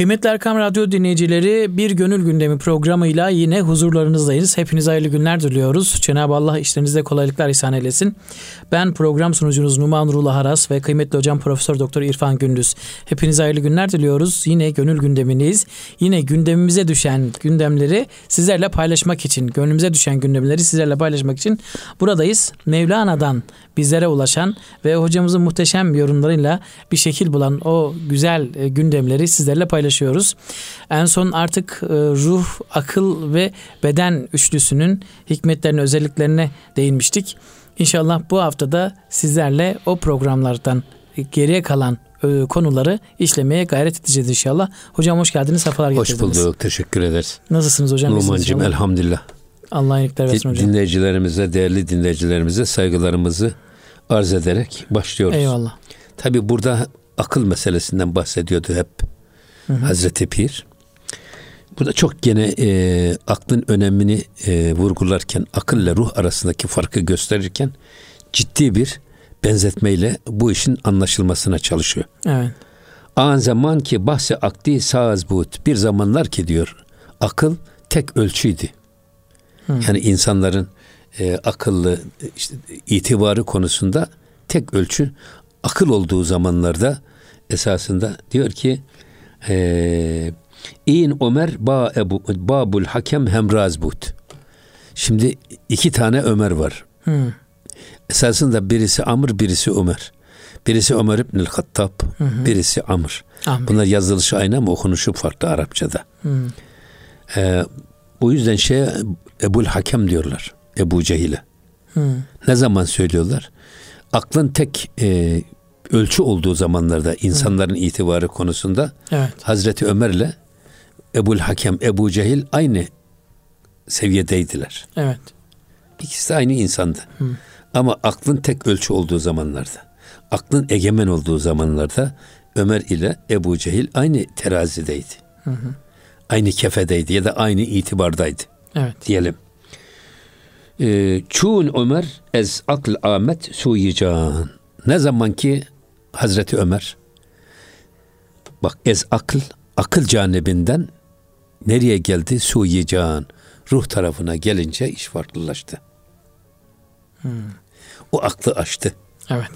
Kıymetli Erkam Radyo dinleyicileri bir gönül gündemi programıyla yine huzurlarınızdayız. Hepinize hayırlı günler diliyoruz. Cenab-ı Allah işlerinizde kolaylıklar ihsan eylesin. Ben program sunucunuz Numan Nurullah Haras ve kıymetli hocam Profesör Doktor İrfan Gündüz. Hepinize hayırlı günler diliyoruz. Yine gönül gündemindeyiz. Yine gündemimize düşen gündemleri sizlerle paylaşmak için, gönlümüze düşen gündemleri sizlerle paylaşmak için buradayız. Mevlana'dan bizlere ulaşan ve hocamızın muhteşem yorumlarıyla bir şekil bulan o güzel e, gündemleri sizlerle paylaşıyoruz. En son artık e, ruh, akıl ve beden üçlüsünün hikmetlerine, özelliklerine değinmiştik. İnşallah bu haftada sizlerle o programlardan geriye kalan e, konuları işlemeye gayret edeceğiz inşallah. Hocam hoş geldiniz, sefalar getirdiniz. Hoş bulduk, teşekkür ederiz. Nasılsınız hocam? Numan'cığım elhamdülillah. Allah'a iyilikler versin hocam. Dinleyicilerimize, değerli dinleyicilerimize saygılarımızı arz ederek başlıyoruz. Eyvallah. Tabi burada akıl meselesinden bahsediyordu hep hı hı. Hazreti Pir. Burada çok gene e, aklın önemini e, vurgularken, akılla ruh arasındaki farkı gösterirken ciddi bir benzetmeyle bu işin anlaşılmasına çalışıyor. Evet. An zaman ki bahse akdi saz but. Bir zamanlar ki diyor akıl tek ölçüydü. Hı. Yani insanların e, akıllı işte, itibarı konusunda tek ölçü akıl olduğu zamanlarda esasında diyor ki e, İn Ömer ba Ebu, Babul Hakem Hemraz but. Şimdi iki tane Ömer var. Hı. Esasında birisi Amr, birisi Ömer. Birisi Ömer İbnül Hattab, hı hı. birisi Amr. Amin. Bunlar yazılışı aynı ama okunuşu farklı Arapçada. Hı. Ee, bu yüzden şey Ebul Hakem diyorlar. Ebu Cehil'e. Ne zaman söylüyorlar? Aklın tek e, ölçü olduğu zamanlarda insanların Hı. itibarı konusunda evet. Hazreti Ömer'le Ebul Hakem, Ebu Cehil aynı seviyedeydiler. Evet. İkisi de aynı insandı. Hı. Ama aklın tek ölçü olduğu zamanlarda, aklın egemen olduğu zamanlarda Ömer ile Ebu Cehil aynı terazideydi. Hı hı. Aynı kefedeydi ya da aynı itibardaydı. Evet. Diyelim. Ee, Çun Ömer ez akl amet suyican. Ne zaman ki Hazreti Ömer bak ez akıl akıl canibinden nereye geldi? Suyican. Ruh tarafına gelince iş farklılaştı. Hmm. O aklı aştı. Evet.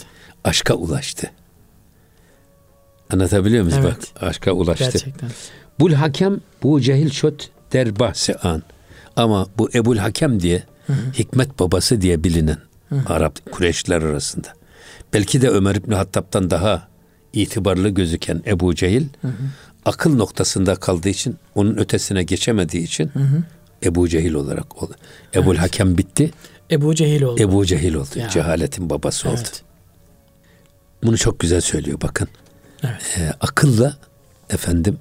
Aşka ulaştı. Anlatabiliyor muyuz? Evet. Bak aşka ulaştı. Gerçekten. Bul hakem bu cehil şot der bahse an. Ama bu Ebul Hakem diye hı hı. hikmet babası diye bilinen hı hı. Arap Kureyşler arasında. Belki de Ömer İbni Hattab'dan daha itibarlı gözüken Ebu Cehil hı hı. akıl noktasında kaldığı için onun ötesine geçemediği için hı hı. Ebu Cehil olarak oldu. Ebul evet. Hakem bitti. Ebu Cehil oldu. Ebu Cehil oldu. Ya. Cehaletin babası evet. oldu. Bunu çok güzel söylüyor bakın. Evet. Ee, akılla efendim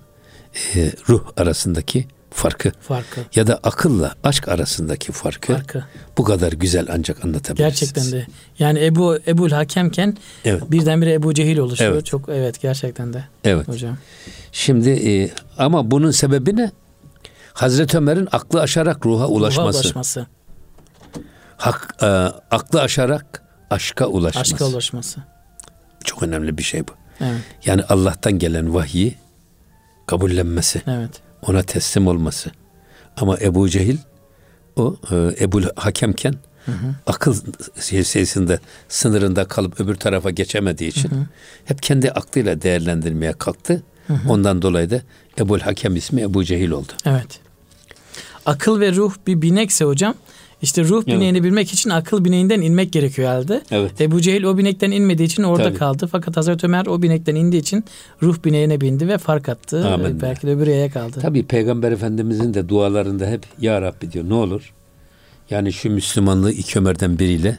e, ruh arasındaki farkı, farkı ya da akılla aşk arasındaki farkı, farkı. bu kadar güzel ancak anlatabilirsiniz. Gerçekten de. Yani Ebu Ebul Hakemken evet. birdenbire Ebu Cehil oluşuyor. Evet. Çok evet gerçekten de. Evet. Hocam. Şimdi e, ama bunun sebebi ne? Hazreti Ömer'in aklı aşarak ruha ulaşması. Ruha ulaşması. Hak, e, aklı aşarak aşka ulaşması. Aşka ulaşması. Çok önemli bir şey bu. Evet. Yani Allah'tan gelen vahyi kabullenmesi. Evet. Ona teslim olması. Ama Ebu Cehil o e, Ebu Hakemken hı hı. akıl sesinde sınırında kalıp öbür tarafa geçemediği için hı hı. hep kendi aklıyla değerlendirmeye kalktı. Hı hı. Ondan dolayı da Ebu Hakem ismi Ebu Cehil oldu. Evet. Akıl ve ruh bir binekse hocam işte ruh bineğini evet. bilmek için akıl bineğinden inmek gerekiyor halde. Evet. Ebu Cehil o binekten inmediği için orada Tabii. kaldı. Fakat Hazreti Ömer o binekten indiği için ruh bineğine bindi ve fark attı. Amin. Belki de öbür yere kaldı. Tabii Peygamber Efendimizin de dualarında hep Ya Rabbi diyor ne olur. Yani şu Müslümanlığı iki Ömer'den biriyle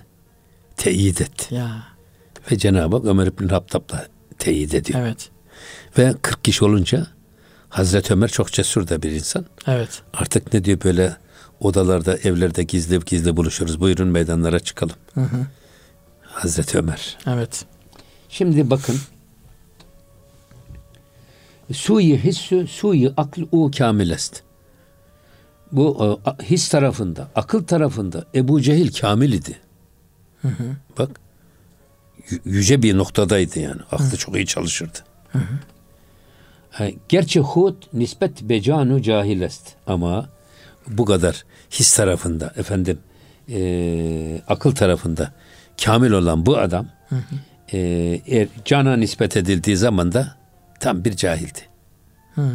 teyit et. Ya. Ve Cenab-ı Hak Ömer İbn Hattab'la teyit ediyor. Evet. Ve 40 kişi olunca Hazreti Ömer çok cesur da bir insan. Evet. Artık ne diyor böyle odalarda, evlerde gizli gizli buluşuruz. Buyurun meydanlara çıkalım. Hı hı. Hazreti Ömer. Evet. Şimdi bakın. Suyi hissu, suyi akl u kamilest. Bu e, his tarafında, akıl tarafında Ebu Cehil kamil idi. Hı hı. Bak yüce bir noktadaydı yani. Aklı hı. çok iyi çalışırdı. Hı hı. Gerçi Hud nispet becanu cahilest ama bu kadar his tarafında efendim e, akıl tarafında kamil olan bu adam hı hı. E, eğer cana nispet edildiği zaman da tam bir cahildi. Hı.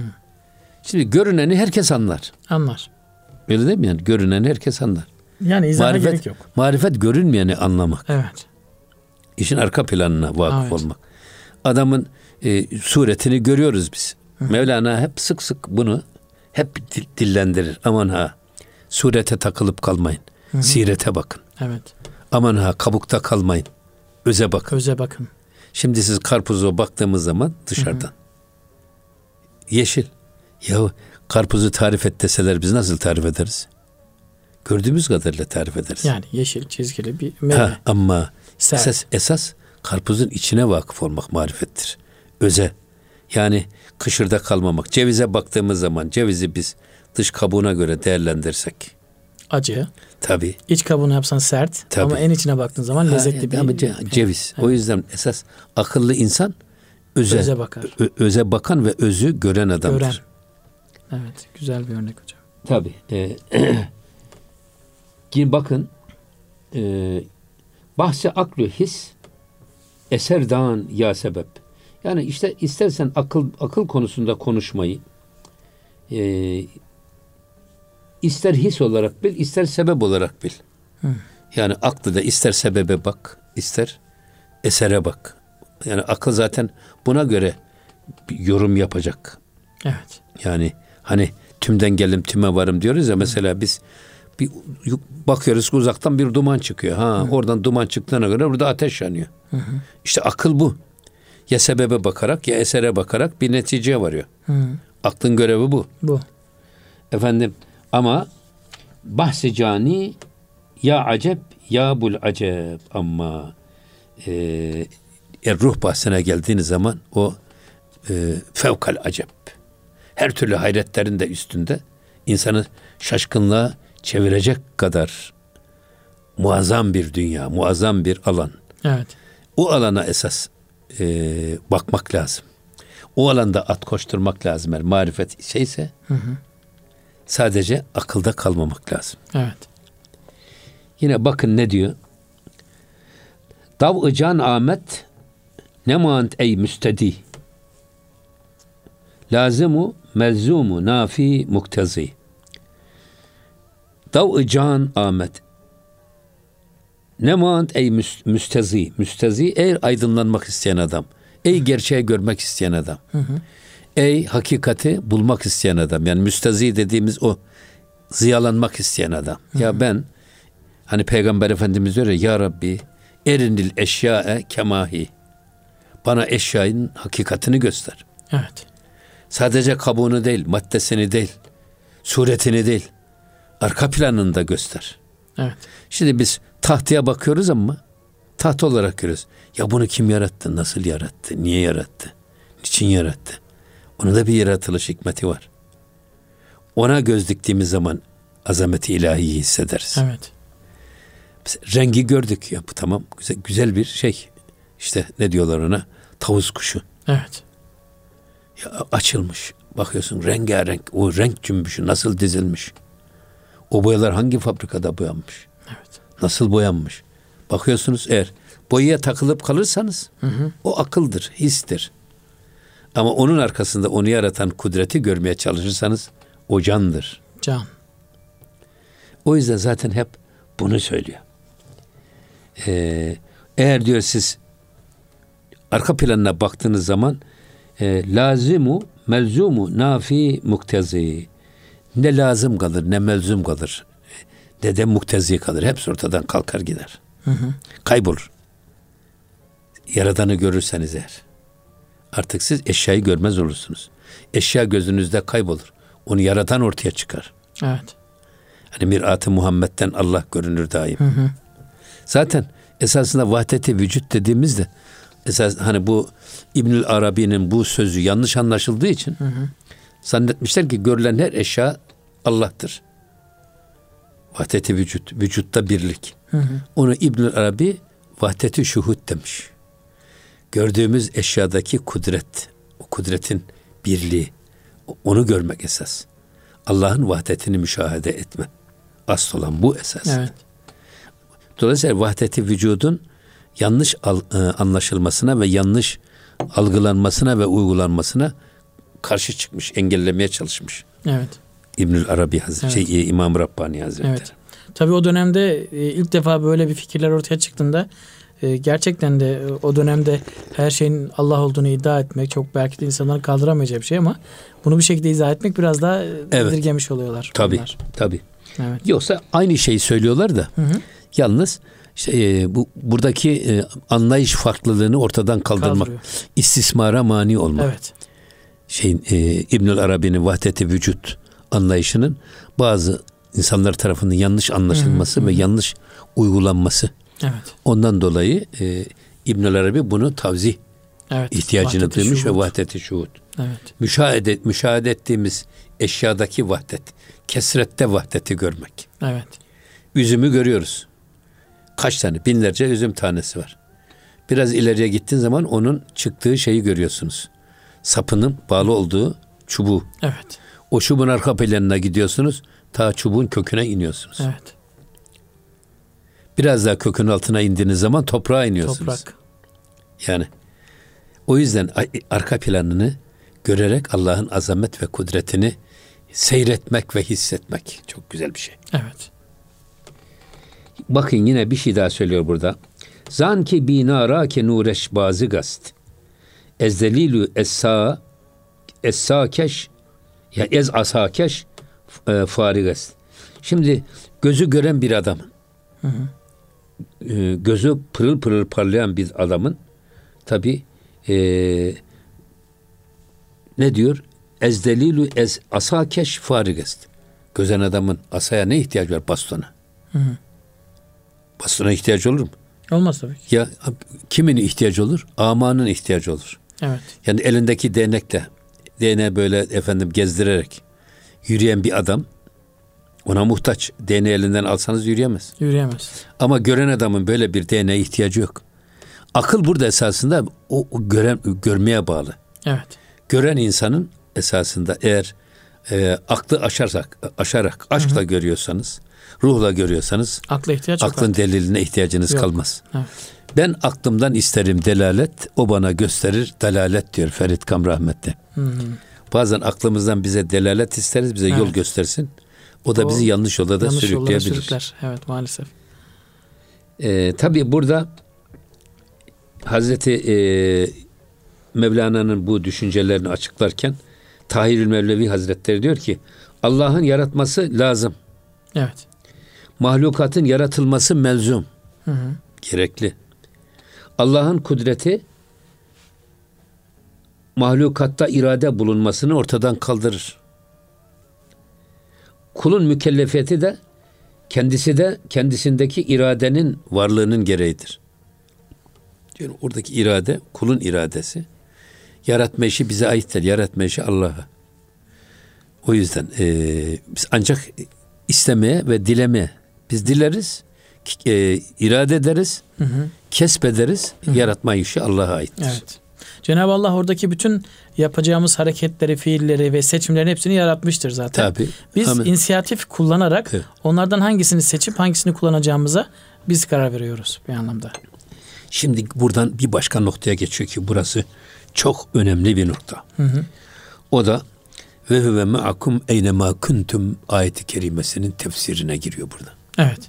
Şimdi görüneni herkes anlar. Anlar. Öyle değil mi yani? Görüneni herkes anlar. Yani izahına marifet, gerek yok. Marifet görünmeyeni anlamak. Evet. İşin arka planına vakıf evet. olmak. Adamın e, suretini görüyoruz biz. Hı. Mevlana hep sık sık bunu hep dillendirir. Aman ha surete takılıp kalmayın. Hı-hı. Sirete bakın. Evet. Aman ha kabukta kalmayın. Öze bakın. Öze bakın. Şimdi siz karpuza baktığımız zaman dışarıdan. Hı-hı. Yeşil. Ya karpuzu tarif et deseler biz nasıl tarif ederiz? Gördüğümüz kadarıyla tarif ederiz. Yani yeşil çizgili bir meyve. Ha, ama esas, esas karpuzun içine vakıf olmak marifettir. Öze. Yani kışırda kalmamak. Cevize baktığımız zaman cevizi biz dış kabuğuna göre değerlendirsek. Acı. Tabi. İç kabuğunu yapsan sert Tabii. ama en içine baktığın zaman lezzetli ha, bir ama ceviz. Evet. O yüzden esas akıllı insan öze, öze bakar. Ö, öze bakan ve özü gören adamdır. Gören. Evet, güzel bir örnek hocam. Tabi. Ee, bakın e, bahse aklı his eserdan ya sebep. Yani işte istersen akıl akıl konusunda konuşmayı e, ister his olarak bil, ister sebep olarak bil. Hı. Yani aklı da ister sebebe bak, ister esere bak. Yani akıl zaten buna göre yorum yapacak. Evet. Yani hani tümden gelim tüme varım diyoruz ya mesela biz bir bakıyoruz ki uzaktan bir duman çıkıyor. Ha hı. oradan duman çıktığına göre burada ateş yanıyor. Hı hı. İşte akıl bu. Ya sebebe bakarak ya esere bakarak bir neticeye varıyor. Hı. Aklın görevi bu. Bu. Efendim ama bahsi cani ya acep ya bul acep ama e, er ruh bahsine geldiğiniz zaman o e, fevkal acep. Her türlü hayretlerin de üstünde insanı şaşkınlığa çevirecek kadar muazzam bir dünya, muazzam bir alan. Evet. O alana esas e, bakmak lazım. O alanda at koşturmak lazım. Yani marifet şeyse hı hı. sadece akılda kalmamak lazım. Evet. Yine bakın ne diyor? Dav-ı can Ahmet ne mant ey müstedi lazimu melzumu nafi muktezi dav can Ahmet ne mant ey müstezi müstezi ey aydınlanmak isteyen adam ey gerçeği görmek isteyen adam hı hı. ey hakikati bulmak isteyen adam yani müstezi dediğimiz o ziyalanmak isteyen adam hı hı. ya ben hani peygamber efendimiz diyor ya ya Rabbi erinil eşyae kemahi bana eşyanın hakikatini göster. Evet. Sadece kabuğunu değil, maddesini değil, suretini değil, arka planını da göster. Evet. Şimdi biz tahtaya bakıyoruz ama taht olarak görüyoruz. Ya bunu kim yarattı, nasıl yarattı, niye yarattı, niçin yarattı? Onun da bir yaratılış hikmeti var. Ona göz diktiğimiz zaman azameti ilahiyi hissederiz. Evet. Mesela rengi gördük ya bu tamam güzel güzel bir şey. İşte ne diyorlar ona? Tavus kuşu. Evet. Ya açılmış. Bakıyorsun rengarenk. O renk cümbüşü nasıl dizilmiş. O boyalar hangi fabrikada boyanmış? Evet. Nasıl boyanmış? Bakıyorsunuz eğer boyaya takılıp kalırsanız hı hı. o akıldır, histir. Ama onun arkasında onu yaratan kudreti görmeye çalışırsanız o candır. Can. O yüzden zaten hep bunu söylüyor. Ee, eğer diyor siz arka planına baktığınız zaman e, lazimu melzumu nafi muktezi ne lazım kalır ne melzum kalır ne de muktezi kalır. Hepsi ortadan kalkar gider. Hı hı. Kaybolur. Yaradanı görürseniz eğer. Artık siz eşyayı görmez olursunuz. Eşya gözünüzde kaybolur. Onu yaratan ortaya çıkar. Evet. Hani mirat-ı Muhammed'den Allah görünür daim. Hı hı. Zaten esasında vahdeti vücut dediğimizde esas hani bu İbnül Arabi'nin bu sözü yanlış anlaşıldığı için hı hı. zannetmişler ki görülen her eşya Allah'tır. Vahdeti vücut, vücutta birlik. Hı hı. Onu İbnül Arabi vahdeti şuhud demiş. Gördüğümüz eşyadaki kudret, o kudretin birliği. Onu görmek esas. Allah'ın vahdetini müşahede etme. Asıl olan bu esas. Evet. Dolayısıyla vahdeti vücudun yanlış e, anlaşılmasına ve yanlış algılanmasına ve uygulanmasına karşı çıkmış, engellemeye çalışmış. Evet. İbnül Arabi Hazretleri, Evet. şey, İmam Rabbani Hazretleri. Evet. Tabii o dönemde e, ilk defa böyle bir fikirler ortaya çıktığında e, gerçekten de e, o dönemde her şeyin Allah olduğunu iddia etmek çok belki de insanların kaldıramayacağı bir şey ama bunu bir şekilde izah etmek biraz daha Evet. indirgemiş oluyorlar. Tabii, onlar. tabii. Evet. Yoksa aynı şeyi söylüyorlar da Hı hı. yalnız işte, e, bu buradaki e, anlayış farklılığını ortadan kaldırmak, Kaldırıyor. istismara mani olmak. Evet. Şeyin e, İbnül Arabi'nin vahdeti vücut anlayışının bazı insanlar tarafından yanlış anlaşılması ve yanlış uygulanması. Evet. Ondan dolayı e, İbnül Arabi bunu tavzih Evet. ihtiyacını Vahdeti duymuş ve şuhud. vahdeti şuhud. Evet. Müşahede, müşahede ettiğimiz eşyadaki vahdet, kesrette vahdeti görmek. Evet. Üzümü görüyoruz. Kaç tane? Binlerce üzüm tanesi var. Biraz ileriye gittiğin zaman onun çıktığı şeyi görüyorsunuz. Sapının bağlı olduğu çubuğu. Evet. O çubuğun arka planına gidiyorsunuz. Ta çubuğun köküne iniyorsunuz. Evet. Biraz daha kökün altına indiğiniz zaman toprağa iniyorsunuz. Toprak. Yani o yüzden arka planını görerek Allah'ın azamet ve kudretini seyretmek ve hissetmek çok güzel bir şey. Evet. Bakın yine bir şey daha söylüyor burada. Zan ki binara ke nureş bazı gast. Ezdelilü essa essakeş ya ez asakeş e, farigast. Şimdi gözü gören bir adamın e, gözü pırıl pırıl parlayan bir adamın tabi ne diyor? Ezdelilü ez asakeş farigast. Gözen adamın asaya ne ihtiyacı var? Bastona. Bastona ihtiyacı olur mu? Olmaz tabii ki. Ya kimin ihtiyacı olur? Amanın ihtiyacı olur. Evet. Yani elindeki değnekle değneği böyle efendim gezdirerek yürüyen bir adam ona muhtaç. Değneği elinden alsanız yürüyemez. Yürüyemez. Ama gören adamın böyle bir değneğe ihtiyacı yok. Akıl burada esasında o, o gören görmeye bağlı. Evet. Gören insanın esasında eğer e, aklı aşarsak aşarak aşkla görüyorsanız, ruhla görüyorsanız Akla ihtiyaç yok. aklın deliline ihtiyacınız Yok. kalmaz. Evet. Ben aklımdan isterim delalet, o bana gösterir dalalet diyor Ferit Kam rahmetli. Bazen aklımızdan bize delalet isteriz, bize yol Evet. göstersin. O da O bizi yanlış yolda da Yanlış sürükleyebilir. sürükler. Evet maalesef. Ee, tabii burada Hazreti e, Mevlana'nın bu düşüncelerini açıklarken Tahirül Mevlevi Hazretleri diyor ki Allah'ın yaratması lazım. Evet. Mahlukatın yaratılması melzum. Hı hı. Gerekli. Allah'ın kudreti mahlukatta irade bulunmasını ortadan kaldırır. Kulun mükellefiyeti de kendisi de kendisindeki iradenin varlığının gereğidir. Diyor oradaki irade kulun iradesi. Yaratma işi bize aittir. Yaratma işi Allah'a. O yüzden eee, biz ancak istemeye ve dilemeye biz dileriz, eee, irade ederiz, kesbederiz. Yaratma işi Allah'a aittir. Evet. Cenab-ı Allah oradaki bütün yapacağımız hareketleri, fiilleri ve seçimlerin hepsini yaratmıştır zaten. Tabii. Biz Amin. inisiyatif kullanarak Evet. onlardan hangisini seçip hangisini kullanacağımıza biz karar veriyoruz bir anlamda. Şimdi buradan bir başka noktaya geçiyor ki burası çok önemli bir nokta. O da ve huve ma'akum eynema kuntum ayeti kerimesinin tefsirine giriyor burada. Evet.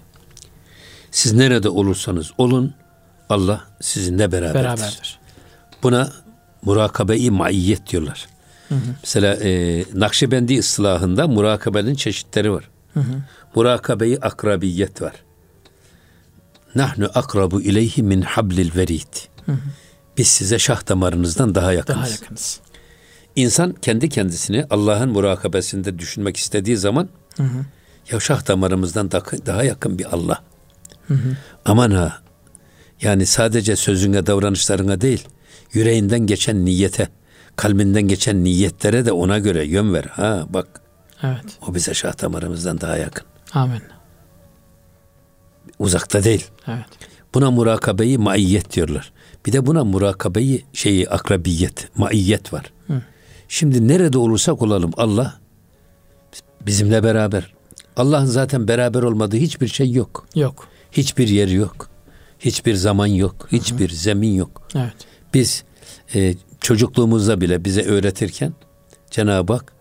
Siz nerede olursanız olun Allah sizinle beraberdir. Beraberdir. Buna murakabe-i maiyet diyorlar. Mesela e, Nakşibendi ıslahında murakabenin çeşitleri var. Murakabe-i akrabiyet var. Nahnu akrabu ileyhi min hablil verid. Biz size şah damarınızdan daha yakınız. Daha yakınız. İnsan kendi kendisini Allah'ın murakabesinde düşünmek istediği zaman ya şah damarımızdan daha, yakın bir Allah. Aman ha yani sadece sözüne davranışlarına değil yüreğinden geçen niyete kalbinden geçen niyetlere de ona göre yön ver. Ha bak Evet. o bize şah damarımızdan daha yakın. Amin. Uzakta değil. Evet. Buna murakabeyi maiyet diyorlar. Bir de buna murakabeyi şeyi akrabiyet, maiyet var. Şimdi nerede olursak olalım Allah bizimle beraber. Allah'ın zaten beraber olmadığı hiçbir şey yok. Yok. Hiçbir yer yok. Hiçbir zaman yok. Hiçbir Hı-hı. zemin yok. Evet. Biz e, çocukluğumuzda bile bize öğretirken Cenab-ı Hak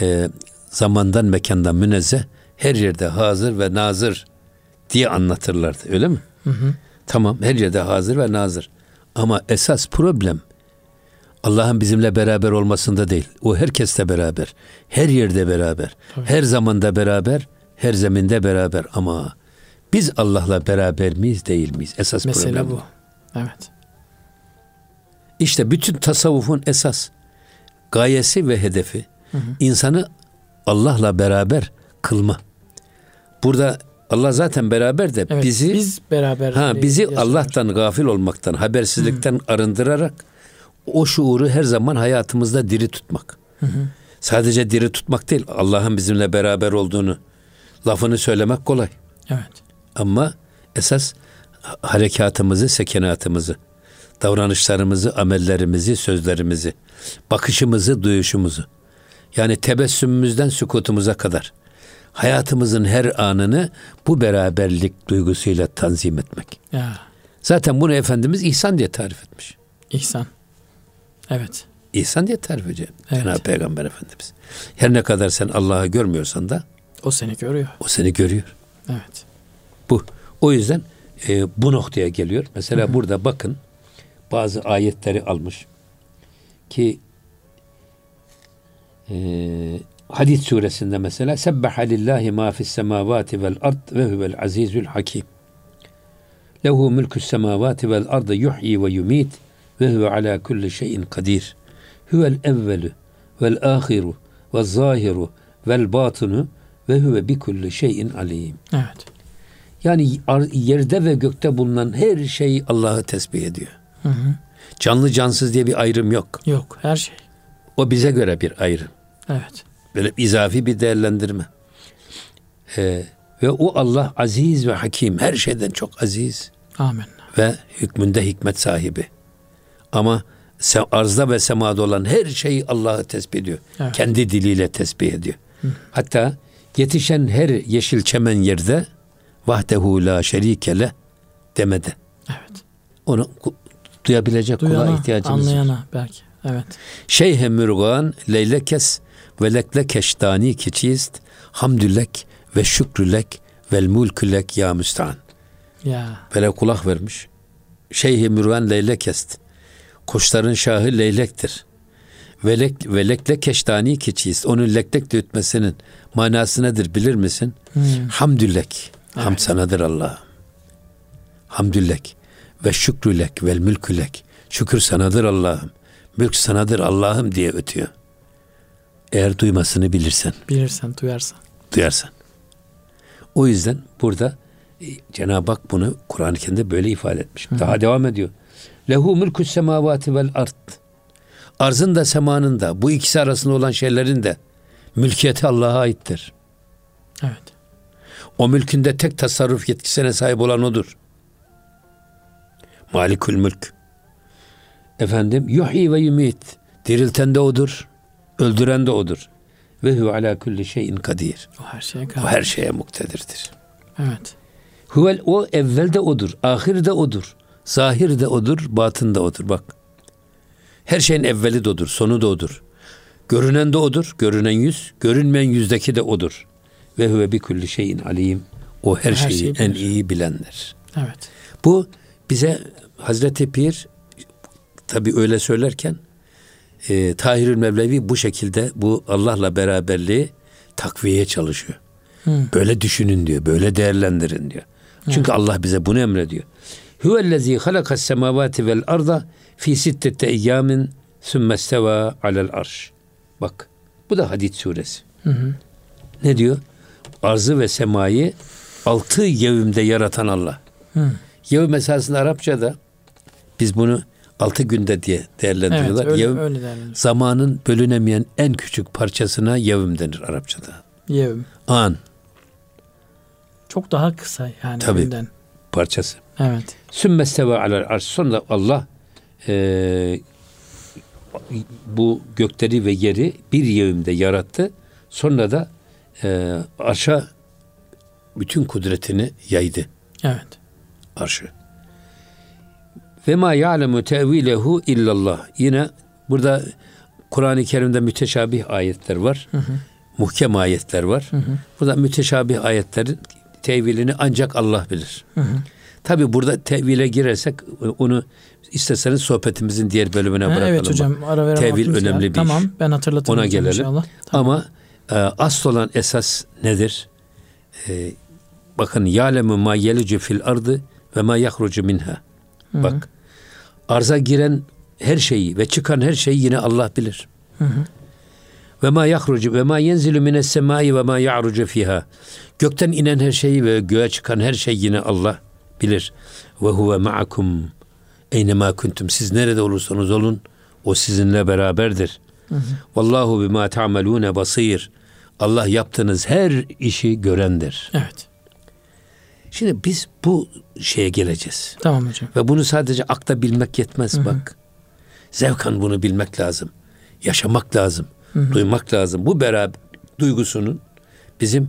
e, zamandan mekandan münezzeh her yerde hazır ve nazır diye anlatırlardı öyle mi? Hı hı. Tamam her yerde hazır ve nazır. Ama esas problem Allah'ın bizimle beraber olmasında değil. O herkeste beraber. Her yerde beraber. Tabii. Her zamanda beraber. Her zeminde beraber. Ama biz Allah'la beraber miyiz değil miyiz? Esas Mesele problem bu. Evet. İşte bütün tasavvufun esas gayesi ve hedefi hı hı. insanı Allah'la beraber kılma. Burada Allah zaten beraber de evet, bizi biz beraber ha bizi yaşıyoruz. Allah'tan gafil olmaktan, habersizlikten hı hı. arındırarak o şuuru her zaman hayatımızda diri tutmak. Hı hı. Sadece diri tutmak değil, Allah'ın bizimle beraber olduğunu lafını söylemek kolay. Evet. Ama esas harekatımızı, sekenatımızı, davranışlarımızı, amellerimizi, sözlerimizi, bakışımızı, duyuşumuzu. Yani tebessümümüzden sükutumuza kadar hayatımızın her anını bu beraberlik duygusuyla tanzim etmek. Ya. Zaten bunu Efendimiz ihsan diye tarif etmiş. İhsan. Evet. İhsan diye tarif ediyor. Evet. Cenab-ı Peygamber Efendimiz. Her ne kadar sen Allah'ı görmüyorsan da o seni görüyor. O seni görüyor. Evet. Bu. O yüzden e, bu noktaya geliyor. Mesela Hı-hı. burada bakın bazı ayetleri almış ki e, Hadid suresinde mesela Sebbaha lillahi ma fis semavati vel ard ve huvel azizül hakim. Lehu mülkü's semavati vel ardı yuhyi ve yumit ve huve ala kulli şeyin kadir. Huvel evvelü vel ahiru ve zahiru vel batını ve huve bi kulli şeyin alim. Evet. Yani yerde ve gökte bulunan her şey Allah'ı tesbih ediyor. Hı hı. Canlı cansız diye bir ayrım yok. Yok her şey. O bize göre bir ayrım. Evet. Böyle izafi bir değerlendirme. Ee, ve o Allah aziz ve hakim. Her şeyden çok aziz. Amin. Ve hükmünde hikmet sahibi. Ama arzda ve semada olan her şeyi Allah'ı tesbih ediyor. Evet. Kendi diliyle tesbih ediyor. Hı. Hatta yetişen her yeşil çemen yerde vahdehu la şerikele demedi. Evet. Onu duyabilecek Duyana, kula ihtiyacımız anlayana var. belki. Evet. Şeyhe mürgan leylekes ve lekle keştani keçist hamdülek ve şükrülek vel mulkülek ya müstan. Ya. Böyle kulak vermiş. Şeyhi mürgan leylekest. Kuşların şahı leylektir. Velek, velekle keştani keçiyist. Onun leklek de ütmesinin manası nedir bilir misin? Hmm. Hamdülek. Evet. Hamd sanadır Allah. Hamdülek ve şükrülek vel mülkülek. Şükür sanadır Allah'ım. Mülk sanadır Allah'ım diye ötüyor. Eğer duymasını bilirsen. Bilirsen, duyarsan. Duyarsan. O yüzden burada e, Cenab-ı Hak bunu Kur'an-ı Kerim'de böyle ifade etmiş. Hı. Daha devam ediyor. Lehu mülkü semavati vel ard. Arzın da semanın da bu ikisi arasında olan şeylerin de mülkiyeti Allah'a aittir. Evet. O mülkünde tek tasarruf yetkisine sahip olan odur. Malikül mülk. Efendim yuhyi ve yumit. Dirilten de odur. Öldüren de odur. Ve hu ala kulli şeyin kadir. O her şeye kadir. O her şeye muktedirdir. Evet. Huvel o evvel de odur. Ahir de odur. Zahir de odur. Batın da odur. Bak. Her şeyin evveli de odur. Sonu da odur. Görünen de odur. Görünen yüz. Görünmeyen yüzdeki de odur. Ve huve bi kulli şeyin alim. O her, her şeyi, şeyi en iyi bilenler. Evet. Bu bize Hazreti Pir tabi öyle söylerken e, Tahirül Mevlevi bu şekilde bu Allah'la beraberliği takviye çalışıyor. Hı. Böyle düşünün diyor. Böyle değerlendirin diyor. Çünkü Hı. Allah bize bunu emrediyor. Huvellezî halakas semavati vel arda fi sittete eyyamin sümme steva alel arş. Bak bu da Hadid suresi. Hı hı. Ne diyor? Arzı ve semayı altı yevimde yaratan Allah. Hı. Yevm esasında Arapçada biz bunu altı günde diye değerlendiriyorlar. Evet, öyle, yevm, öyle zamanın bölünemeyen en küçük parçasına yevm denir Arapçada. Yevm. An. Çok daha kısa yani Tabii, günden. parçası. Evet. Sümme steva alel arş. Sonra Allah e, bu gökleri ve yeri bir yevimde yarattı. Sonra da e, arşa bütün kudretini yaydı. Evet. Arşı. Ve ma ya'lemu tevilehu illallah. Yine burada Kur'an-ı Kerim'de müteşabih ayetler var. Hı hı. Muhkem ayetler var. Hı hı. Burada müteşabih ayetlerin tevilini ancak Allah bilir. Hı hı. Tabi burada tevile girersek onu isterseniz sohbetimizin diğer bölümüne ha, bırakalım. Evet hocam ara verelim. Tevil önemli bir Tamam ben hatırlatırım. Ona gelelim. Inşallah. Tamam. Ama e, asıl olan esas nedir? E, bakın ya'lemu ma yelicu fil ardı ve ma yahrucu minha. Bak arza giren her şeyi ve çıkan her şeyi yine Allah bilir. Ve ma yahrucu ve ma yenzilu mines semai ve ma ya'rucu fiha. Gökten inen her şeyi ve göğe çıkan her şey yine Allah bilir. Ve huve ma'akum eynema kuntum. Siz nerede olursanız olun o sizinle beraberdir. Hı. Vallahu bima ta'malune basir. Allah yaptığınız her işi görendir. Evet. Şimdi biz bu şeye geleceğiz. Tamam hocam. Ve bunu sadece akta bilmek yetmez Hı-hı. bak. Zevkan bunu bilmek lazım. Yaşamak lazım. Hı-hı. Duymak lazım. Bu beraber duygusunun bizim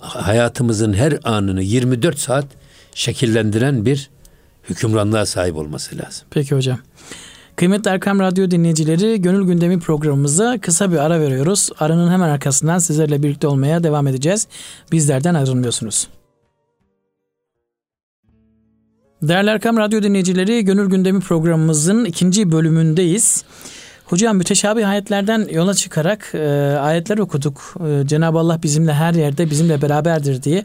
hayatımızın her anını 24 saat şekillendiren bir hükümranlığa sahip olması lazım. Peki hocam. Kıymetli Erkam Radyo dinleyicileri Gönül Gündemi programımıza kısa bir ara veriyoruz. Aranın hemen arkasından sizlerle birlikte olmaya devam edeceğiz. Bizlerden ayrılmıyorsunuz. Değerli Erkam Radyo dinleyicileri Gönül Gündemi programımızın ikinci bölümündeyiz. Hocam müteşabih ayetlerden yola çıkarak e, ayetler okuduk. E, Cenab-ı Allah bizimle her yerde bizimle beraberdir diye.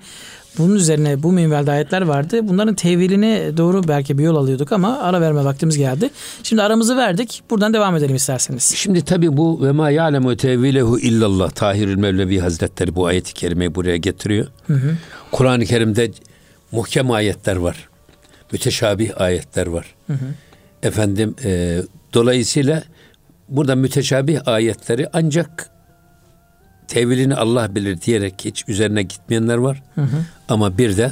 Bunun üzerine bu minvalde ayetler vardı. Bunların tevilini doğru belki bir yol alıyorduk ama ara verme vaktimiz geldi. Şimdi aramızı verdik. Buradan devam edelim isterseniz. Şimdi tabii bu ve ma ya'lemu tevilehu illallah Tahirül Mevlevi Hazretleri bu ayeti kerimeyi buraya getiriyor. Kur'an-ı Kerim'de muhkem ayetler var. Müteşabih ayetler var. Hı hı. Efendim e, dolayısıyla burada müteşabih ayetleri ancak tevilini Allah bilir diyerek hiç üzerine gitmeyenler var. Hı hı. Ama bir de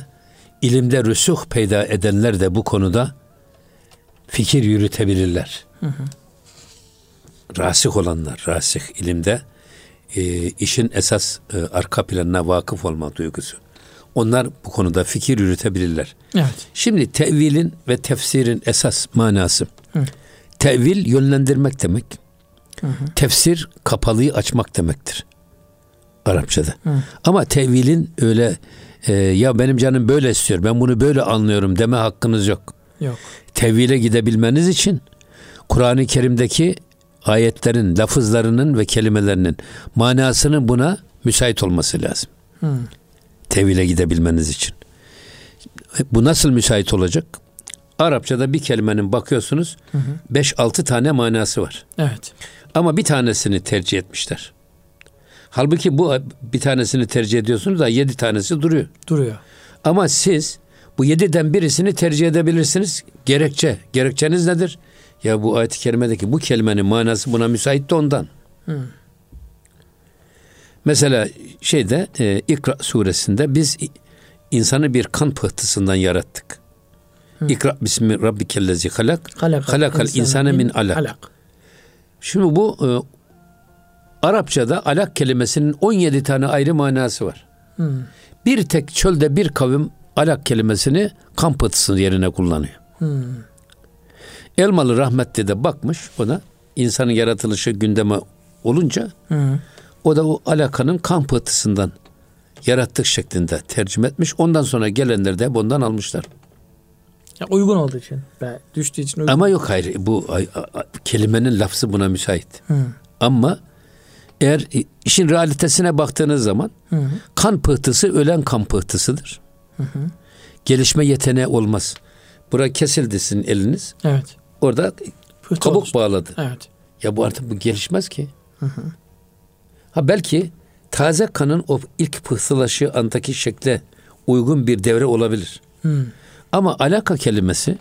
ilimde rüsuh peyda edenler de bu konuda fikir yürütebilirler. Hı hı. Rasih olanlar, rasih ilimde e, işin esas e, arka planına vakıf olma duygusu. Onlar bu konuda fikir yürütebilirler. Evet. Şimdi tevilin ve tefsirin esas manası. Hı. Tevil yönlendirmek demek. Hı hı. Tefsir kapalıyı açmak demektir. Arapçada. Hı. Ama tevilin öyle e, ya benim canım böyle istiyor ben bunu böyle anlıyorum deme hakkınız yok. Yok. Tevhile gidebilmeniz için Kur'an-ı Kerim'deki ayetlerin, lafızlarının ve kelimelerinin manasının buna müsait olması lazım. Hı. Tevhile gidebilmeniz için. Bu nasıl müsait olacak? Arapçada bir kelimenin bakıyorsunuz 5-6 tane manası var. Evet. Ama bir tanesini tercih etmişler. Halbuki bu bir tanesini tercih ediyorsunuz da yedi tanesi duruyor. Duruyor. Ama siz bu yediden birisini tercih edebilirsiniz. Gerekçe. Gerekçeniz nedir? Ya bu ayet-i kerimedeki bu kelimenin manası buna müsait de ondan. Hı. Mesela şeyde e, İkra suresinde biz insanı bir kan pıhtısından yarattık. Hı. İkra bismi rabbikellezi halak. Halakal insane min alak. alak. Şimdi bu e, Arapçada alak kelimesinin 17 tane ayrı manası var. Hmm. Bir tek çölde bir kavim alak kelimesini kan pıhtısı yerine kullanıyor. Hmm. Elmalı rahmetli de bakmış ona insanın yaratılışı gündeme olunca hmm. O da o alakanın kan pıhtısından yarattık şeklinde tercüme etmiş. Ondan sonra gelenler de bundan almışlar. Ya uygun olduğu için. Düştüğü için uygun. Ama yok hayır. Bu a, a, kelimenin lafzı buna müsait. Hmm. Ama eğer işin realitesine baktığınız zaman hı hı. kan pıhtısı ölen kan pıhtısıdır. Hı hı. Gelişme yeteneği olmaz. Bura kesildi sizin eliniz. Evet. Orada Pıhtı kabuk oluştu. bağladı. Evet. Ya bu artık bu gelişmez ki. Hı hı. Ha belki taze kanın o ilk pıhtılaşığı andaki şekle uygun bir devre olabilir. Hı. Ama alaka kelimesi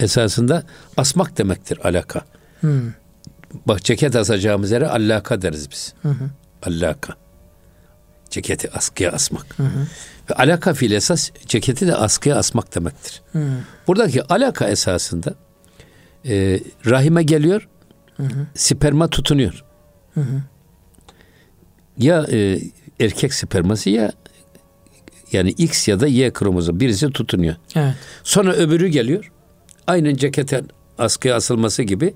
esasında asmak demektir alaka. Hı. Bak ceket asacağımız yere allaka deriz biz. Hı hı. Allaka. Ceketi askıya asmak. Hı hı. Ve alaka fiil esas ceketi de askıya asmak demektir. Hı. Buradaki alaka esasında e, rahime geliyor. hı hı. sperma tutunuyor. Hı hı. Ya e, erkek sperması ya yani X ya da Y kromozom birisi tutunuyor. Evet. Sonra öbürü geliyor. Aynı cekete askıya asılması gibi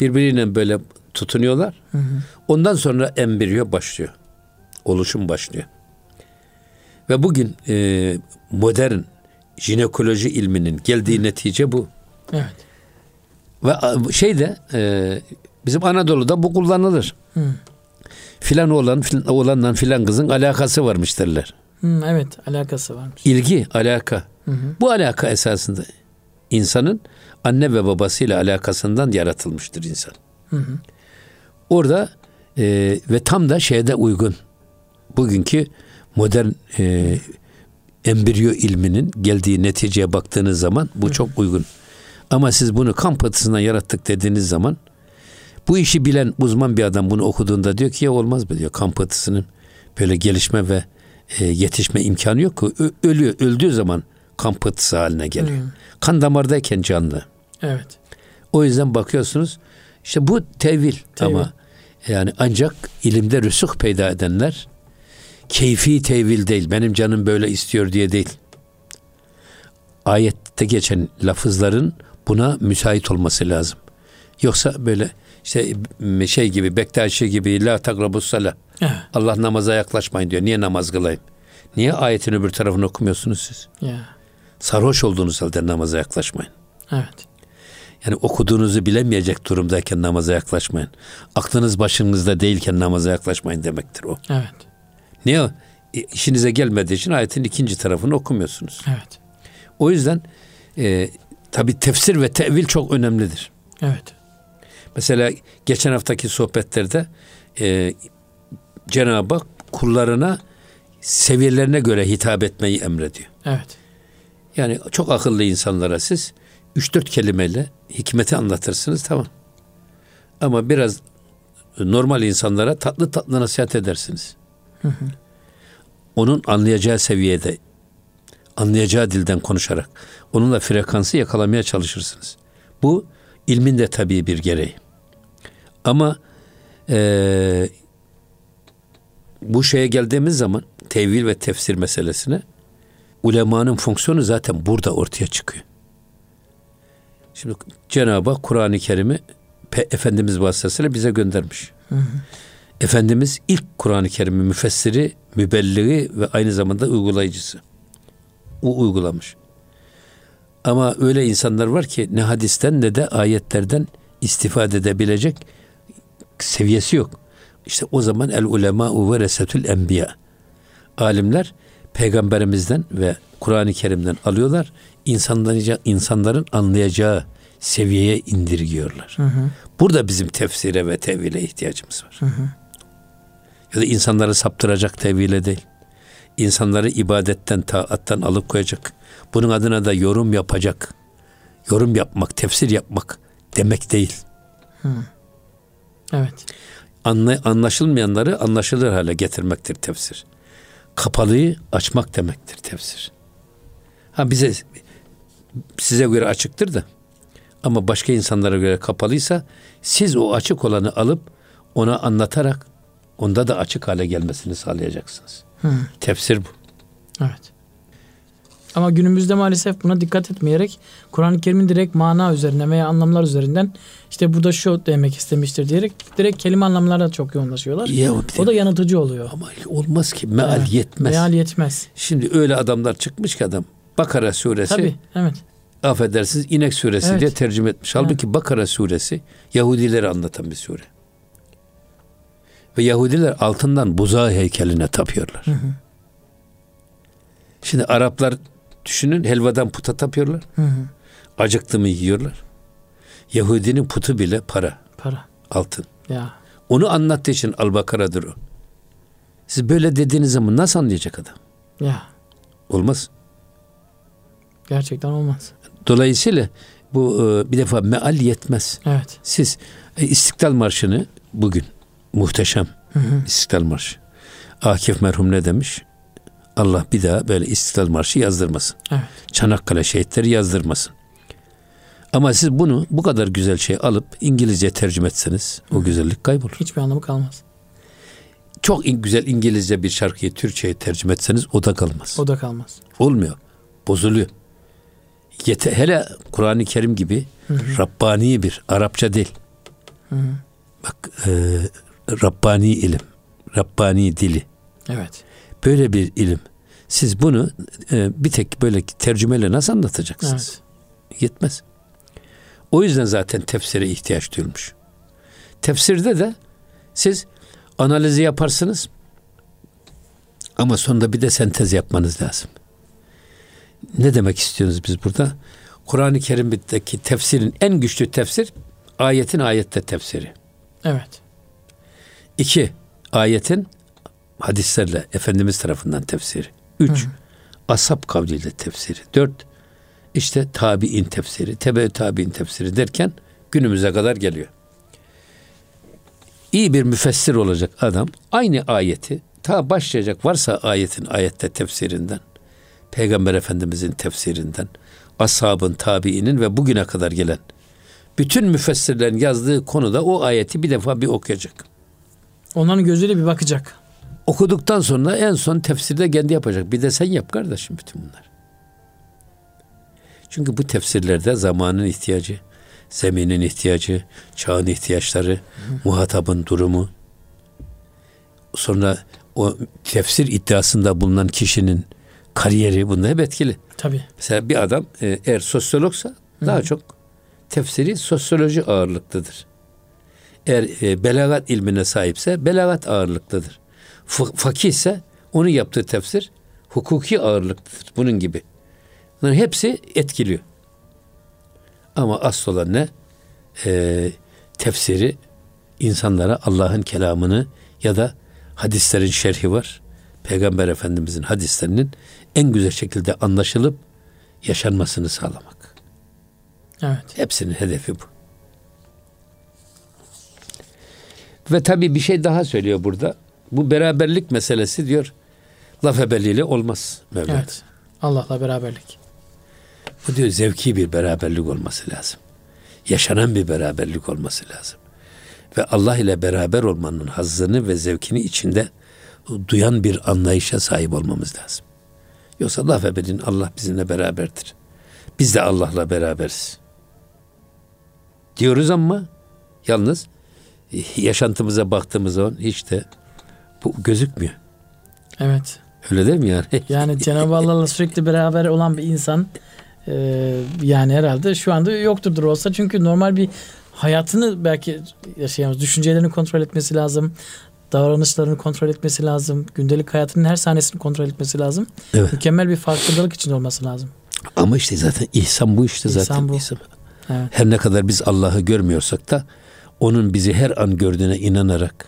birbiriyle böyle tutunuyorlar. Hı hı. Ondan sonra embriyo başlıyor. Oluşum başlıyor. Ve bugün e, modern jinekoloji ilminin geldiği netice bu. Evet. Ve şey de e, bizim Anadolu'da bu kullanılır. Hı. Filan oğlan filan, oğlanla filan kızın alakası varmış derler. Hı, evet alakası varmış. İlgi, alaka. Hı hı. Bu alaka esasında insanın anne ve babasıyla alakasından yaratılmıştır insan. Hı hı. Orada e, ve tam da şeyde uygun. Bugünkü modern e, embriyo ilminin geldiği neticeye baktığınız zaman bu hı. çok uygun. Ama siz bunu kan patısından yarattık dediğiniz zaman bu işi bilen uzman bir adam bunu okuduğunda diyor ki ya olmaz mı diyor kan patısının böyle gelişme ve e, yetişme imkanı yok ki. Ö- ölüyor. Öldüğü zaman kan pıhtısı haline geliyor. Hmm. Kan damardayken canlı. Evet. O yüzden bakıyorsunuz işte bu tevil, tevil. ama yani ancak ilimde rüsuh peyda edenler keyfi tevil değil. Benim canım böyle istiyor diye değil. Ayette geçen lafızların buna müsait olması lazım. Yoksa böyle işte şey gibi Bektaşi gibi la takrabus sala. Allah namaza yaklaşmayın diyor. Niye namaz kılayım? Niye ayetin öbür tarafını okumuyorsunuz siz? Yeah. Sarhoş olduğunuz halde namaza yaklaşmayın. Evet. Yani okuduğunuzu bilemeyecek durumdayken namaza yaklaşmayın. Aklınız başınızda değilken namaza yaklaşmayın demektir o. Evet. Niye? E, işinize gelmediği için ayetin ikinci tarafını okumuyorsunuz. Evet. O yüzden e, tabi tefsir ve tevil çok önemlidir. Evet. Mesela geçen haftaki sohbetlerde e, Cenab-ı Hak kullarına seviyelerine göre hitap etmeyi emrediyor. Evet. Yani çok akıllı insanlara siz 3-4 kelimeyle hikmeti anlatırsınız tamam. Ama biraz normal insanlara tatlı tatlı nasihat edersiniz. Hı hı. Onun anlayacağı seviyede, anlayacağı dilden konuşarak onunla frekansı yakalamaya çalışırsınız. Bu ilmin de tabii bir gereği. Ama e, bu şeye geldiğimiz zaman tevil ve tefsir meselesine ulemanın fonksiyonu zaten burada ortaya çıkıyor. Şimdi Cenab-ı Hak Kur'an-ı Kerim'i Efendimiz vasıtasıyla bize göndermiş. Hı hı. Efendimiz ilk Kur'an-ı Kerim'i müfessiri, mübelliği ve aynı zamanda uygulayıcısı. O uygulamış. Ama öyle insanlar var ki ne hadisten ne de ayetlerden istifade edebilecek seviyesi yok. İşte o zaman el ulema ve resetül enbiya. Alimler peygamberimizden ve Kur'an-ı Kerim'den alıyorlar. İnsanların, insanların anlayacağı seviyeye indirgiyorlar. Hı hı. Burada bizim tefsire ve tevhile ihtiyacımız var. Hı hı. Ya da insanları saptıracak tevhile değil. İnsanları ibadetten, taattan alıp koyacak. Bunun adına da yorum yapacak. Yorum yapmak, tefsir yapmak demek değil. Hı. Evet. Anla, anlaşılmayanları anlaşılır hale getirmektir tefsir. Kapalıyı açmak demektir tefsir. Ha bize size göre açıktır da ama başka insanlara göre kapalıysa siz o açık olanı alıp ona anlatarak onda da açık hale gelmesini sağlayacaksınız. Hı. Tefsir bu. Evet. Ama günümüzde maalesef buna dikkat etmeyerek Kur'an-ı Kerim'in direkt mana üzerinden veya anlamlar üzerinden işte burada şu demek istemiştir diyerek direkt kelime anlamlarına çok yoğunlaşıyorlar. Ya, o da yanıltıcı oluyor. Ama olmaz ki meal evet, yetmez. Meal yetmez. Şimdi öyle adamlar çıkmış ki adam Bakara suresi Tabii, evet. affedersiniz inek suresi evet. diye tercüme etmiş. Halbuki evet. Bakara suresi Yahudileri anlatan bir sure. Ve Yahudiler altından buzağı heykeline tapıyorlar. Hı hı. Şimdi Araplar Düşünün helvadan puta tapıyorlar. Hı hı. Acıktı mı yiyorlar. Yahudinin putu bile para. Para. Altın. Ya. Onu anlattığı için Al-Bakara'dır o. Siz böyle dediğiniz zaman nasıl anlayacak adam? Ya. Olmaz. Gerçekten olmaz. Dolayısıyla bu e, bir defa meal yetmez. Evet. Siz e, İstiklal Marşı'nı bugün muhteşem hı hı. İstiklal Marşı. Akif merhum ne demiş? Allah bir daha böyle İstiklal Marşı yazdırmasın. Evet. Çanakkale şehitleri yazdırmasın. Ama siz bunu bu kadar güzel şey alıp İngilizce tercüme etseniz o güzellik kaybolur. Hiçbir anlamı kalmaz. Çok in- güzel İngilizce bir şarkıyı Türkçe'ye tercüme etseniz o da kalmaz. O da kalmaz. Olmuyor. Bozuluyor. Yete, hele Kur'an-ı Kerim gibi Rabbani bir Arapça değil. Bak e, Rabbani ilim, Rabbani dili. Evet. Böyle bir ilim. Siz bunu e, bir tek böyle tercümeyle nasıl anlatacaksınız? Yetmez. O yüzden zaten tefsire ihtiyaç duyulmuş. Tefsirde de siz analizi yaparsınız ama sonunda bir de sentez yapmanız lazım. Ne demek istiyoruz biz burada? Kur'an-ı Kerim'deki tefsirin en güçlü tefsir ayetin ayette tefsiri. Evet. İki, ayetin hadislerle Efendimiz tarafından tefsiri. Üç, ashab kavliyle tefsiri. Dört, işte tabi'in tefsiri, tebe tabi'in tefsiri derken günümüze kadar geliyor. İyi bir müfessir olacak adam aynı ayeti ta başlayacak varsa ayetin ayette tefsirinden, Peygamber Efendimizin tefsirinden, ashabın, tabiinin ve bugüne kadar gelen bütün müfessirlerin yazdığı konuda o ayeti bir defa bir okuyacak. Onların gözüyle bir bakacak. Okuduktan sonra en son tefsirde kendi yapacak. Bir de sen yap kardeşim bütün bunlar. Çünkü bu tefsirlerde zamanın ihtiyacı, zeminin ihtiyacı, çağın ihtiyaçları, muhatabın durumu, sonra o tefsir iddiasında bulunan kişinin kariyeri bunda hep etkili. Tabii. Mesela bir adam e, eğer sosyologsa daha çok tefsiri sosyoloji ağırlıklıdır. Eğer e, belagat ilmine sahipse belagat ağırlıklıdır. Fakih ise onun yaptığı tefsir hukuki ağırlıklıdır. Bunun gibi. Bunların hepsi etkiliyor. Ama asıl olan ne? E, tefsiri insanlara Allah'ın kelamını ya da hadislerin şerhi var. Peygamber Efendimizin hadislerinin en güzel şekilde anlaşılıp yaşanmasını sağlamak. Evet. Hepsinin hedefi bu. Ve tabii bir şey daha söylüyor burada. Bu beraberlik meselesi diyor. Laf ebeliyle olmaz Mevla. Evet. Allah'la beraberlik. Bu diyor zevki bir beraberlik olması lazım. Yaşanan bir beraberlik olması lazım. Ve Allah ile beraber olmanın hazzını ve zevkini içinde duyan bir anlayışa sahip olmamız lazım. Yoksa laf ebedin Allah bizimle beraberdir. Biz de Allah'la beraberiz. Diyoruz ama yalnız yaşantımıza baktığımız zaman hiç de bu gözükmüyor. Evet. Öyle değil mi yani? Yani Cenab-ı Allah'la sürekli beraber olan bir insan e, yani herhalde şu anda yokturdur olsa çünkü normal bir hayatını belki yaşayamaz. Düşüncelerini kontrol etmesi lazım. Davranışlarını kontrol etmesi lazım. Gündelik hayatının her sahnesini kontrol etmesi lazım. Evet. Mükemmel bir farkındalık içinde olması lazım. Ama işte zaten ihsan bu işte İhsan zaten. bu. ihsan. Evet. Her ne kadar biz Allah'ı görmüyorsak da onun bizi her an gördüğüne inanarak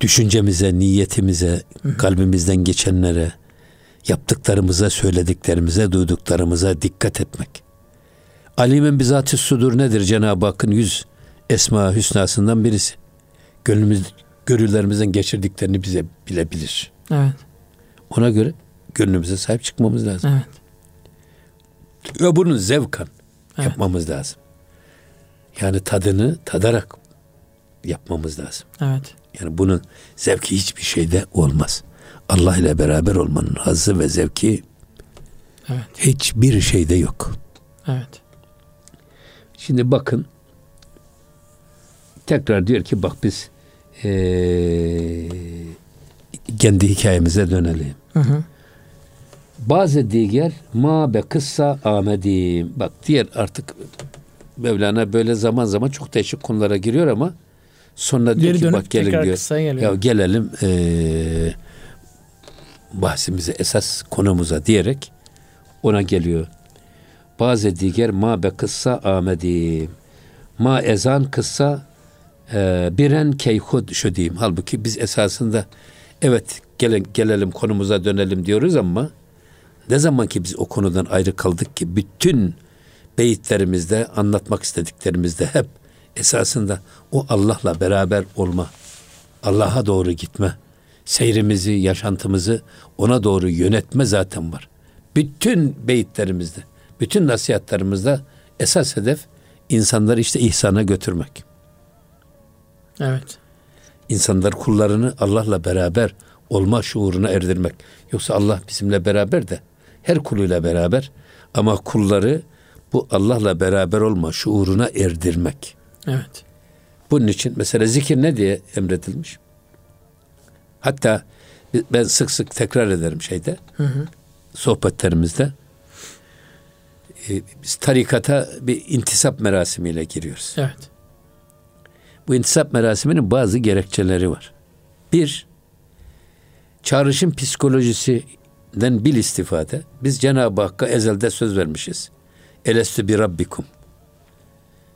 düşüncemize, niyetimize, kalbimizden geçenlere, yaptıklarımıza, söylediklerimize, duyduklarımıza dikkat etmek. Alimin bizatı sudur nedir Cenab-ı Hakk'ın yüz esma hüsnasından birisi. Gönlümüz, gönüllerimizden geçirdiklerini bize bilebilir. Evet. Ona göre gönlümüze sahip çıkmamız lazım. Evet. Ve bunu zevkan Evet. yapmamız lazım. Yani tadını tadarak yapmamız lazım. Evet. Yani bunun zevki hiçbir şeyde olmaz. Allah ile beraber olmanın hazzı ve zevki Evet. hiçbir şeyde yok. Evet. Şimdi bakın tekrar diyor ki bak biz eee, kendi hikayemize dönelim. Hı hı. Bazı diğer ma be kıssa amedim. Bak diğer artık Mevlana böyle zaman zaman çok değişik konulara giriyor ama sonra diyor Geri ki bak gelin diyor. Ya gelelim eee bahsimize esas konumuza diyerek ona geliyor. Bazı diğer ma be kıssa amedim. Ma ezan kıssa e, biren keyhud şu diyeyim. Halbuki biz esasında evet gelin, gelelim konumuza dönelim diyoruz ama ne zaman ki biz o konudan ayrı kaldık ki bütün beyitlerimizde anlatmak istediklerimizde hep esasında o Allah'la beraber olma, Allah'a doğru gitme, seyrimizi, yaşantımızı ona doğru yönetme zaten var. Bütün beyitlerimizde, bütün nasihatlerimizde Esas hedef insanları işte ihsana götürmek. Evet. İnsanlar kullarını Allah'la beraber olma şuuruna erdirmek. Yoksa Allah bizimle beraber de her kuluyla beraber ama kulları bu Allah'la beraber olma şuuruna erdirmek. Evet. Bunun için mesela zikir ne diye emredilmiş? Hatta ben sık sık tekrar ederim şeyde, Hı hı. sohbetlerimizde. Ee, biz tarikata bir intisap merasimiyle giriyoruz. Evet. Bu intisap merasiminin bazı gerekçeleri var. Bir, çağrışım psikolojisinden bil istifade. Biz Cenab-ı Hakk'a ezelde söz vermişiz. Elestü bir rabbikum.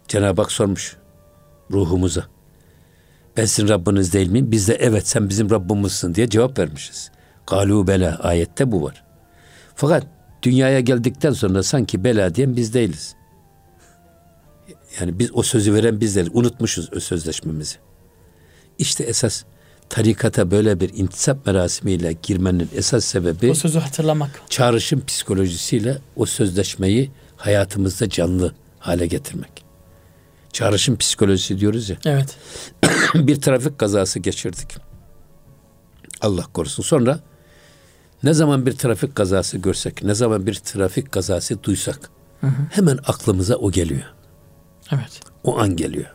Cenab-ı Hak sormuş ruhumuza. Ben sizin Rabbiniz değil miyim? Biz de evet sen bizim Rabbimizsin diye cevap vermişiz. Galu bela ayette bu var. Fakat dünyaya geldikten sonra sanki bela diyen biz değiliz. Yani biz o sözü veren biz değiliz. Unutmuşuz o sözleşmemizi. İşte esas tarikata böyle bir intisap merasimiyle girmenin esas sebebi O sözü hatırlamak. çağrışım psikolojisiyle o sözleşmeyi hayatımızda canlı hale getirmek. Çağrışım psikolojisi diyoruz ya. Evet. bir trafik kazası geçirdik. Allah korusun. Sonra ne zaman bir trafik kazası görsek, ne zaman bir trafik kazası duysak hemen aklımıza o geliyor. Evet. O an geliyor.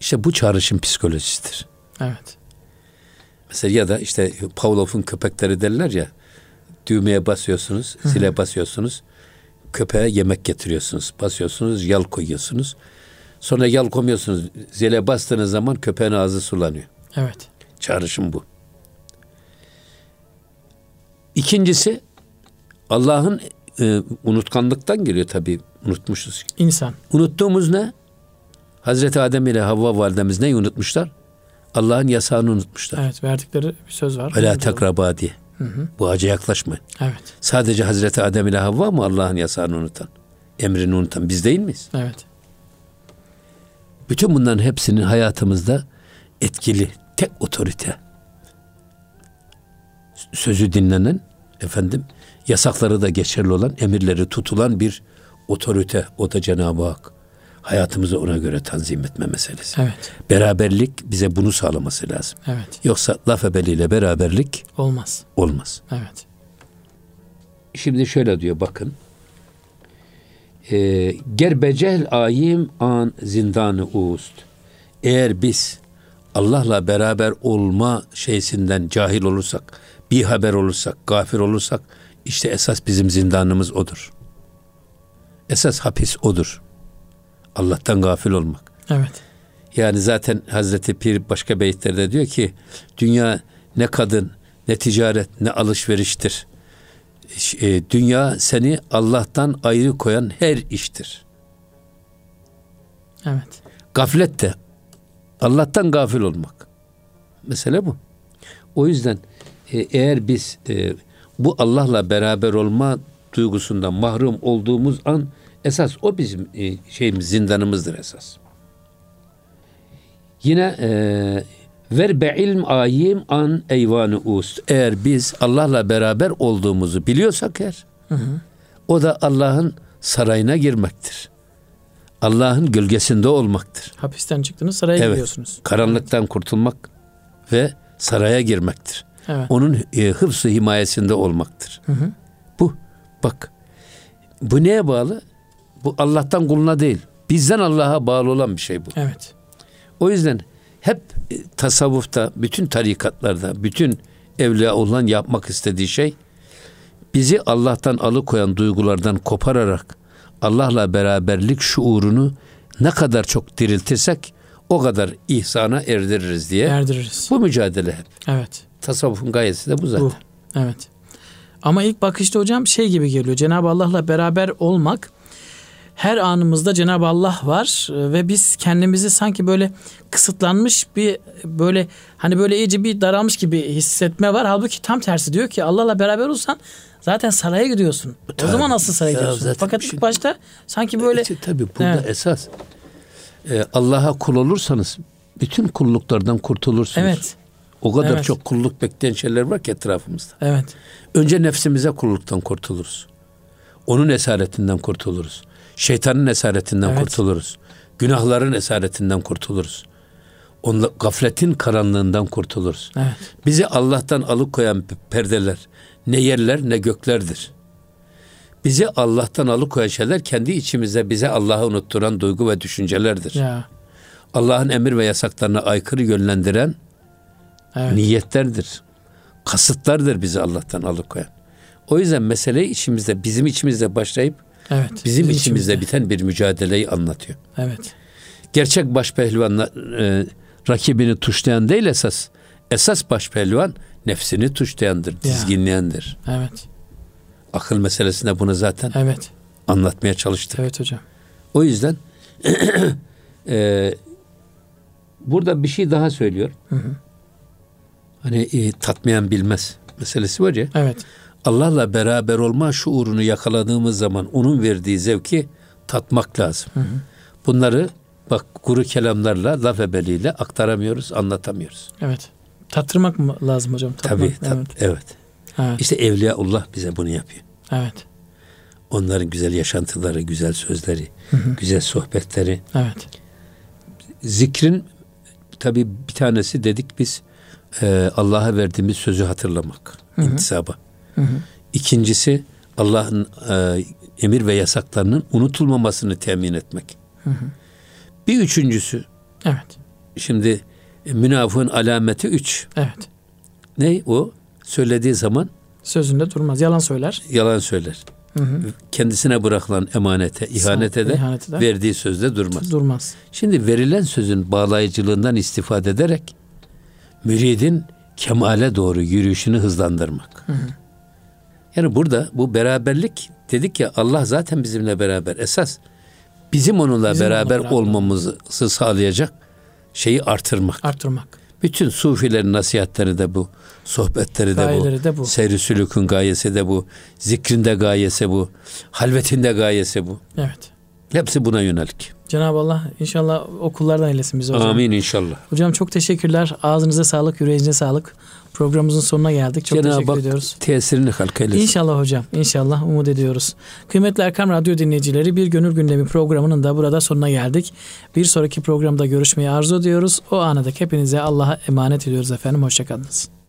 İşte bu çağrışım psikolojisidir. Evet. Mesela ya da işte Pavlov'un köpekleri derler ya düğmeye basıyorsunuz, zile basıyorsunuz. Köpeğe yemek getiriyorsunuz. Basıyorsunuz, yal koyuyorsunuz. Sonra yal koymuyorsunuz. Zile bastığınız zaman köpeğin ağzı sulanıyor. Evet. Çağrışım bu. İkincisi Allah'ın e, unutkanlıktan geliyor tabii. Unutmuşuz. İnsan. Unuttuğumuz ne? Hazreti Adem ile Havva validemiz neyi unutmuşlar? Allah'ın yasağını unutmuşlar. Evet. Verdikleri bir söz var. Ve la Onu takraba diye. Bu ağaca yaklaşmayın. Evet. Sadece Hazreti Adem ile Havva mı Allah'ın yasağını unutan? Emrini unutan biz değil miyiz? Evet. Bütün bunların hepsinin hayatımızda etkili tek otorite. Sözü dinlenen efendim yasakları da geçerli olan emirleri tutulan bir otorite o da Cenab-ı Hak. Hayatımızı ona göre tanzim etme meselesi. Evet. Beraberlik bize bunu sağlaması lazım. Evet. Yoksa laf ebeliyle beraberlik Olmaz. olmaz. Evet. Şimdi şöyle diyor bakın. Ee, Gerbecel ayim an zindanı ust. Eğer biz Allah'la beraber olma şeysinden cahil olursak, bir haber olursak, gafir olursak işte esas bizim zindanımız odur. Esas hapis odur. Allah'tan gafil olmak. Evet. Yani zaten Hazreti Pir başka beyitlerde diyor ki dünya ne kadın, ne ticaret, ne alışveriştir. E, dünya seni Allah'tan ayrı koyan her iştir. Evet. Gaflet de Allah'tan gafil olmak. Mesele bu. O yüzden e, eğer biz e, bu Allah'la beraber olma duygusundan mahrum olduğumuz an esas o bizim e, şeyimiz zindanımızdır esas. Yine e, ver be ilm ayim an eyvanı ust. Eğer biz Allah'la beraber olduğumuzu biliyorsak eğer o da Allah'ın sarayına girmektir. Allah'ın gölgesinde olmaktır. Hapisten çıktınız saraya Evet. gidiyorsunuz. Karanlıktan kurtulmak ve saraya girmektir. Evet. Onun e, hıfzı himayesinde olmaktır. Bu bak bu neye bağlı? Bu Allah'tan kuluna değil. Bizden Allah'a bağlı olan bir şey bu. Evet. O yüzden hep e, tasavvufta, bütün tarikatlarda, bütün evliya olan yapmak istediği şey bizi Allah'tan alıkoyan duygulardan kopararak Allah'la beraberlik şuurunu ne kadar çok diriltirsek o kadar ihsana erdiririz diye. Erdiririz. Bu mücadele hep. Evet. Tasavvufun gayesi de bu zaten. Bu. Evet. Ama ilk bakışta hocam şey gibi geliyor. Cenab-ı Allah'la beraber olmak her anımızda Cenab-ı Allah var e, ve biz kendimizi sanki böyle kısıtlanmış bir böyle hani böyle iyice bir daralmış gibi hissetme var. Halbuki tam tersi diyor ki Allah'la beraber olsan zaten saraya gidiyorsun. O Tabii. zaman asıl saraya Ya gidiyorsun. Fakat ilk şey- başta sanki böyle İşte tabii burada Evet. esas e, Allah'a kul olursanız bütün kulluklardan kurtulursunuz. evet O kadar Evet. çok kulluk bekleyen şeyler var ki etrafımızda. evet Önce nefsimize kulluktan kurtuluruz. Onun esaretinden kurtuluruz. Şeytanın esaretinden Evet. kurtuluruz. Günahların esaretinden kurtuluruz. Onla, gafletin karanlığından kurtuluruz. Evet. Bizi Allah'tan alıkoyan perdeler ne yerler ne göklerdir. Bizi Allah'tan alıkoyan şeyler kendi içimizde bize Allah'ı unutturan duygu ve düşüncelerdir. Ya. Allah'ın emir ve yasaklarına aykırı yönlendiren Evet. niyetlerdir. Kasıtlardır bizi Allah'tan alıkoyan. O yüzden mesele içimizde, bizim içimizde başlayıp Evet. bizim içimizde biten bir mücadeleyi anlatıyor. Evet. Gerçek baş pehlivanla e, rakibini tuşlayan değil esas. Esas baş pehlivan nefsini tuşlayandır, dizginleyendir. Evet. Akıl meselesinde bunu zaten Evet. anlatmaya çalıştık. Evet hocam. O yüzden e, burada bir şey daha söylüyor. Hani e, tatmayan bilmez meselesi var ya. Evet. Allah'la beraber olma şuurunu yakaladığımız zaman onun verdiği zevki tatmak lazım. Bunları bak kuru kelamlarla, laf ebeliyle aktaramıyoruz, anlatamıyoruz. Evet. Tattırmak mı lazım hocam? Tatmak. Tabii, tat- Evet. evet. Evet. İşte Evliyaullah bize bunu yapıyor. Evet. Onların güzel yaşantıları, güzel sözleri, güzel sohbetleri. Evet. Zikrin tabii bir tanesi dedik biz e, Allah'a verdiğimiz sözü hatırlamak, intisaba. İkincisi Allah'ın e, emir ve yasaklarının unutulmamasını temin etmek. Bir üçüncüsü Evet. şimdi e, münafığın alameti üç. Evet. Ne o? Söylediği zaman Sözünde durmaz. Yalan söyler. yalan söyler. Kendisine bırakılan emanete, ihanete de ihanete de verdiği sözde durmaz. Durmaz. Şimdi verilen sözün bağlayıcılığından istifade ederek müridin kemale doğru yürüyüşünü hızlandırmak. Yani burada bu beraberlik dedik ya Allah zaten bizimle beraber. Esas bizim onunla Bizim onunla beraber, beraber olmamızı sağlayacak şeyi artırmak. Arttırmak. Bütün sufilerin nasihatleri de bu. Sohbetleri de Gayeleri bu. de bu. Seyri sülükün gayesi de bu. Zikrinde gayesi bu. Halvetinde gayesi bu. Evet. Hepsi buna yönelik. Cenab-ı Allah inşallah okullardan eylesin bizi hocam. Amin inşallah. Hocam çok teşekkürler. Ağzınıza sağlık, yüreğinize sağlık. Programımızın sonuna geldik. Çok Cenab-ı teşekkür Hak ediyoruz. tesirini halk eylesin. İnşallah hocam. İnşallah umut ediyoruz. Kıymetli Erkam Radyo dinleyicileri bir gönül gündemi programının da burada sonuna geldik. Bir sonraki programda görüşmeyi arzu ediyoruz. O ana dek hepinize Allah'a emanet ediyoruz efendim. Hoşçakalınız.